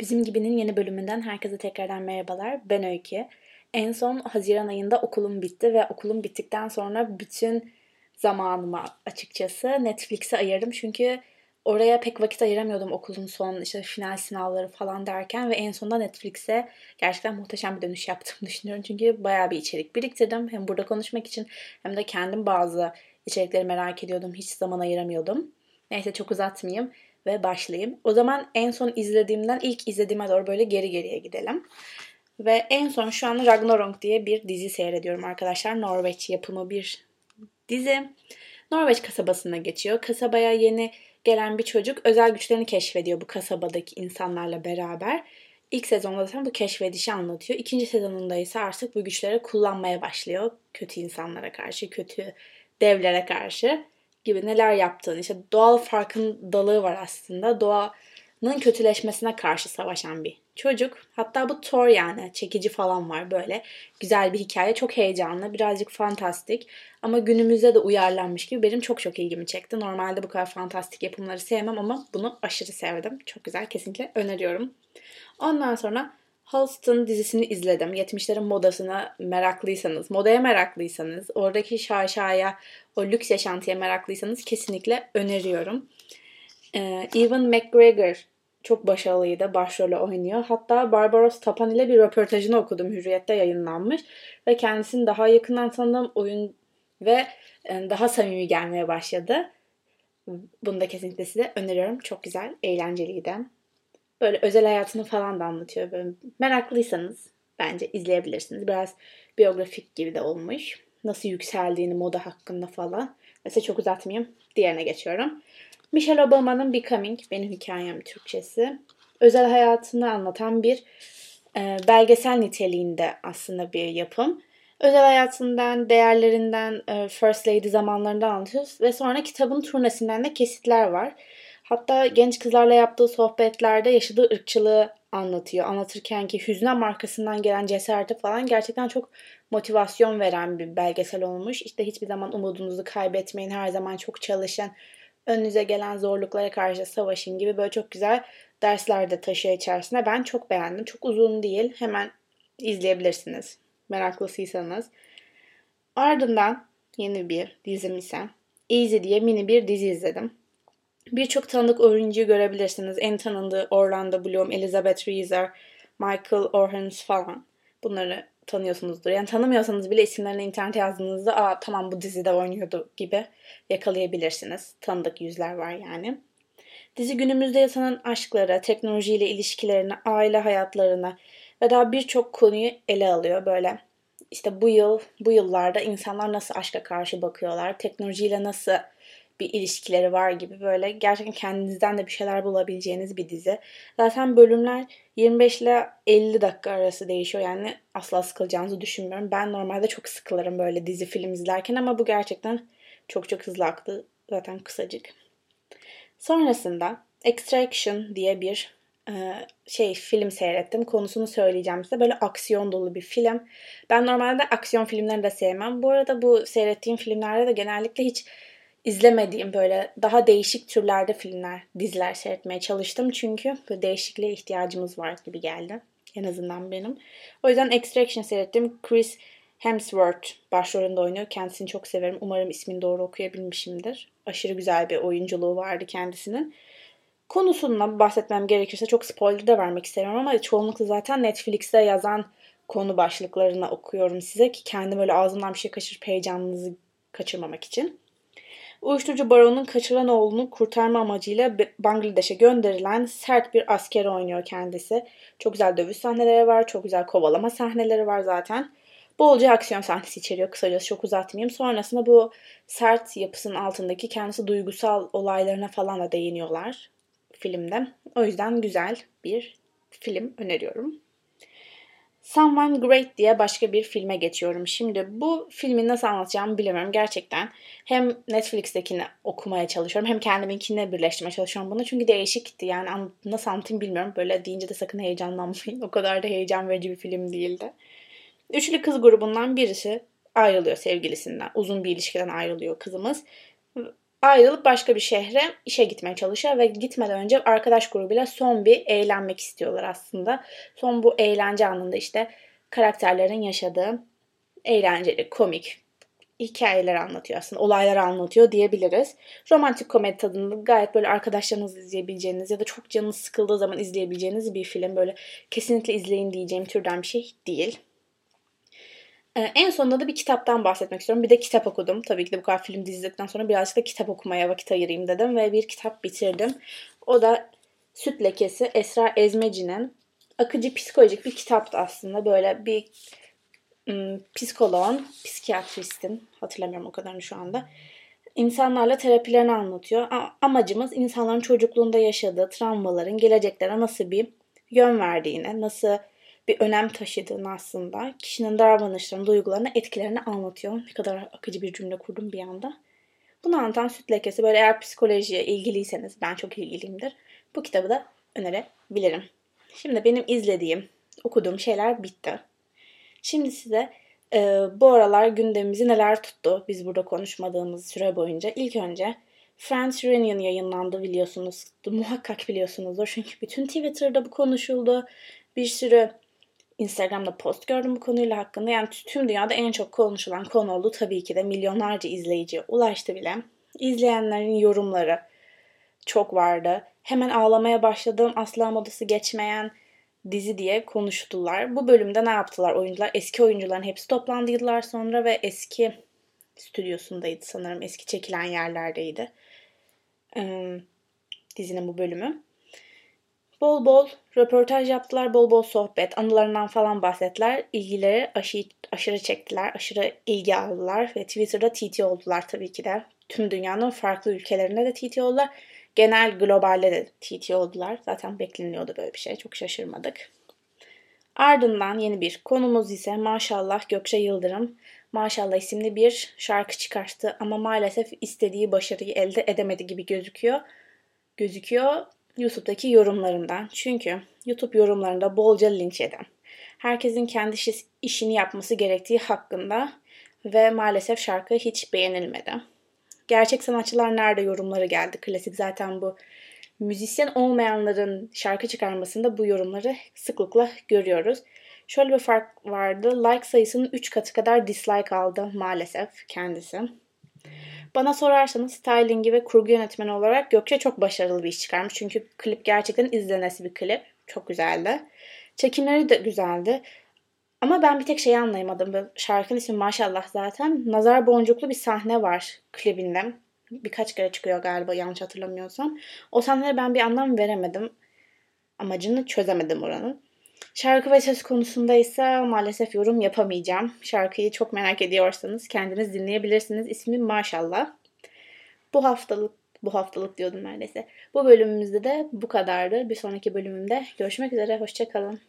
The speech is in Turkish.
Bizim Gibi'nin yeni bölümünden herkese tekrardan merhabalar. Ben Öykü. En son Haziran ayında okulum bitti ve okulum bittikten sonra bütün zamanımı açıkçası Netflix'e ayırdım. Çünkü oraya pek vakit ayıramıyordum okulun son işte final sınavları falan derken ve en sonunda Netflix'e gerçekten muhteşem bir dönüş yaptığımı düşünüyorum. Çünkü bayağı bir içerik biriktirdim. Hem burada konuşmak için hem de kendim bazı içerikleri merak ediyordum. Hiç zaman ayıramıyordum. Neyse çok uzatmayayım ve başlayayım. O zaman en son izlediğimden ilk izlediğime doğru böyle geri geriye gidelim. Ve en son şu an Ragnarok diye bir dizi seyrediyorum arkadaşlar. Norveç yapımı bir dizi. Norveç kasabasına geçiyor. Kasabaya yeni gelen bir çocuk özel güçlerini keşfediyor bu kasabadaki insanlarla beraber. İlk sezonda zaten bu keşfedişi anlatıyor. İkinci sezonunda ise artık bu güçleri kullanmaya başlıyor. Kötü insanlara karşı, kötü devlere karşı gibi neler yaptığını işte doğal farkındalığı var aslında. Doğanın kötüleşmesine karşı savaşan bir çocuk. Hatta bu Thor yani çekici falan var böyle. Güzel bir hikaye. Çok heyecanlı. Birazcık fantastik. Ama günümüzde de uyarlanmış gibi benim çok çok ilgimi çekti. Normalde bu kadar fantastik yapımları sevmem ama bunu aşırı sevdim. Çok güzel. Kesinlikle öneriyorum. Ondan sonra Halston dizisini izledim. 70'lerin modasına meraklıysanız, modaya meraklıysanız, oradaki şaşaya, o lüks yaşantıya meraklıysanız kesinlikle öneriyorum. Ee, Evan McGregor çok başarılıydı. Başrolü oynuyor. Hatta Barbaros Tapan ile bir röportajını okudum. Hürriyet'te yayınlanmış. Ve kendisini daha yakından tanıdığım oyun ve e, daha samimi gelmeye başladı. Bunu da kesinlikle size öneriyorum. Çok güzel, eğlenceliydi. Böyle özel hayatını falan da anlatıyor. Böyle meraklıysanız bence izleyebilirsiniz. Biraz biyografik gibi de olmuş. Nasıl yükseldiğini moda hakkında falan. Mesela çok uzatmayayım. Diğerine geçiyorum. Michelle Obama'nın Becoming benim hikayem Türkçesi. Özel hayatını anlatan bir e, belgesel niteliğinde aslında bir yapım. Özel hayatından, değerlerinden, e, First Lady zamanlarından anlatıyoruz. Ve sonra kitabın turnesinden de kesitler var. Hatta genç kızlarla yaptığı sohbetlerde yaşadığı ırkçılığı anlatıyor. Anlatırken ki hüzne markasından gelen cesareti falan gerçekten çok motivasyon veren bir belgesel olmuş. İşte hiçbir zaman umudunuzu kaybetmeyin, her zaman çok çalışın, önünüze gelen zorluklara karşı savaşın gibi böyle çok güzel dersler de taşıyor içerisinde. Ben çok beğendim. Çok uzun değil. Hemen izleyebilirsiniz. Meraklısıysanız. Ardından yeni bir dizim ise Easy diye mini bir dizi izledim. Birçok tanıdık oyuncuyu görebilirsiniz. En tanındığı Orlando Bloom, Elizabeth Reeser, Michael Orhans falan. Bunları tanıyorsunuzdur. Yani tanımıyorsanız bile isimlerini internete yazdığınızda aa tamam bu dizide oynuyordu gibi yakalayabilirsiniz. Tanıdık yüzler var yani. Dizi günümüzde yaşanan aşklara, teknolojiyle ilişkilerine, aile hayatlarına ve daha birçok konuyu ele alıyor böyle. İşte bu yıl, bu yıllarda insanlar nasıl aşka karşı bakıyorlar, teknolojiyle nasıl bir ilişkileri var gibi böyle gerçekten kendinizden de bir şeyler bulabileceğiniz bir dizi. Zaten bölümler 25 ile 50 dakika arası değişiyor. Yani asla sıkılacağınızı düşünmüyorum. Ben normalde çok sıkılırım böyle dizi film izlerken ama bu gerçekten çok çok hızlı aktı. Zaten kısacık. Sonrasında Extraction diye bir e, şey film seyrettim. Konusunu söyleyeceğim size. Böyle aksiyon dolu bir film. Ben normalde aksiyon filmlerini de sevmem. Bu arada bu seyrettiğim filmlerde de genellikle hiç izlemediğim böyle daha değişik türlerde filmler, diziler seyretmeye çalıştım. Çünkü böyle değişikliğe ihtiyacımız var gibi geldi. En azından benim. O yüzden Extraction seyrettim. Chris Hemsworth başrolünde oynuyor. Kendisini çok severim. Umarım ismini doğru okuyabilmişimdir. Aşırı güzel bir oyunculuğu vardı kendisinin. Konusundan bahsetmem gerekirse çok spoiler de vermek istemiyorum ama çoğunlukla zaten Netflix'te yazan konu başlıklarını okuyorum size ki kendim öyle ağzımdan bir şey kaçırıp heyecanınızı kaçırmamak için. Uyuşturucu baronun kaçırılan oğlunu kurtarma amacıyla Bangladeş'e gönderilen sert bir asker oynuyor kendisi. Çok güzel dövüş sahneleri var, çok güzel kovalama sahneleri var zaten. Bolca aksiyon sahnesi içeriyor kısacası çok uzatmayayım. Sonrasında bu sert yapısının altındaki kendisi duygusal olaylarına falan da değiniyorlar filmde. O yüzden güzel bir film öneriyorum. Someone Great diye başka bir filme geçiyorum. Şimdi bu filmi nasıl anlatacağımı bilemiyorum gerçekten. Hem Netflix'tekini okumaya çalışıyorum hem kendiminkini birleştirmeye çalışıyorum bunu. Çünkü değişikti yani nasıl anlatayım bilmiyorum. Böyle deyince de sakın heyecanlanmayın. O kadar da heyecan verici bir film değildi. Üçlü kız grubundan birisi ayrılıyor sevgilisinden. Uzun bir ilişkiden ayrılıyor kızımız. Ayrılıp başka bir şehre işe gitmeye çalışıyor ve gitmeden önce arkadaş grubuyla son bir eğlenmek istiyorlar aslında. Son bu eğlence anında işte karakterlerin yaşadığı eğlenceli, komik hikayeler anlatıyor aslında. Olaylar anlatıyor diyebiliriz. Romantik komedi tadında gayet böyle arkadaşlarınızla izleyebileceğiniz ya da çok canınız sıkıldığı zaman izleyebileceğiniz bir film. Böyle kesinlikle izleyin diyeceğim türden bir şey değil. Ee, en sonunda da bir kitaptan bahsetmek istiyorum. Bir de kitap okudum. Tabii ki de bu kadar film dizildikten sonra birazcık da kitap okumaya vakit ayırayım dedim. Ve bir kitap bitirdim. O da Süt Lekesi Esra Ezmeci'nin akıcı psikolojik bir kitaptı aslında. Böyle bir ım, psikoloğun, psikiyatristin, hatırlamıyorum o kadarını şu anda. insanlarla terapilerini anlatıyor. Amacımız insanların çocukluğunda yaşadığı travmaların geleceklere nasıl bir yön verdiğini, nasıl bir önem taşıdığını aslında kişinin davranışlarını, duygularını, etkilerini anlatıyor. Ne kadar akıcı bir cümle kurdum bir anda. Bunu anlatan Süt Lekesi böyle eğer psikolojiye ilgiliyseniz ben çok ilgiliyimdir. Bu kitabı da önerebilirim. Şimdi benim izlediğim, okuduğum şeyler bitti. Şimdi size e, bu aralar gündemimizi neler tuttu biz burada konuşmadığımız süre boyunca. İlk önce Friends Reunion yayınlandı biliyorsunuz. Muhakkak biliyorsunuzdur çünkü bütün Twitter'da bu konuşuldu. Bir sürü Instagram'da post gördüm bu konuyla hakkında. Yani tüm dünyada en çok konuşulan konu oldu. Tabii ki de milyonlarca izleyiciye ulaştı bile. İzleyenlerin yorumları çok vardı. Hemen ağlamaya başladığım asla modası geçmeyen dizi diye konuştular. Bu bölümde ne yaptılar oyuncular? Eski oyuncuların hepsi toplandı yıllar sonra ve eski stüdyosundaydı sanırım. Eski çekilen yerlerdeydi. Ee, dizinin bu bölümü. Bol bol röportaj yaptılar, bol bol sohbet, anılarından falan bahsettiler. İlgileri aşı, aşırı çektiler, aşırı ilgi aldılar ve Twitter'da TT oldular tabii ki de. Tüm dünyanın farklı ülkelerinde de TT oldular. Genel globalde de TT oldular. Zaten bekleniyordu böyle bir şey. Çok şaşırmadık. Ardından yeni bir konumuz ise maşallah Gökçe Yıldırım Maşallah isimli bir şarkı çıkarttı ama maalesef istediği başarıyı elde edemedi gibi gözüküyor. Gözüküyor YouTube'daki yorumlarından. Çünkü YouTube yorumlarında bolca linç eden, herkesin kendi işini yapması gerektiği hakkında ve maalesef şarkı hiç beğenilmedi. Gerçek sanatçılar nerede yorumları geldi. Klasik zaten bu müzisyen olmayanların şarkı çıkarmasında bu yorumları sıklıkla görüyoruz. Şöyle bir fark vardı. Like sayısının 3 katı kadar dislike aldı maalesef kendisi. Bana sorarsanız stylingi ve kurgu yönetmeni olarak Gökçe çok başarılı bir iş çıkarmış. Çünkü klip gerçekten izlenesi bir klip. Çok güzeldi. Çekimleri de güzeldi. Ama ben bir tek şeyi anlayamadım. Şarkının ismi maşallah zaten. Nazar boncuklu bir sahne var klibinde. Birkaç kere çıkıyor galiba yanlış hatırlamıyorsam. O sahneye ben bir anlam veremedim. Amacını çözemedim oranın. Şarkı ve söz konusunda ise maalesef yorum yapamayacağım. Şarkıyı çok merak ediyorsanız kendiniz dinleyebilirsiniz. İsmi Maşallah. Bu haftalık bu haftalık diyordum neredeyse. Bu bölümümüzde de bu kadardı. Bir sonraki bölümümde görüşmek üzere. Hoşçakalın.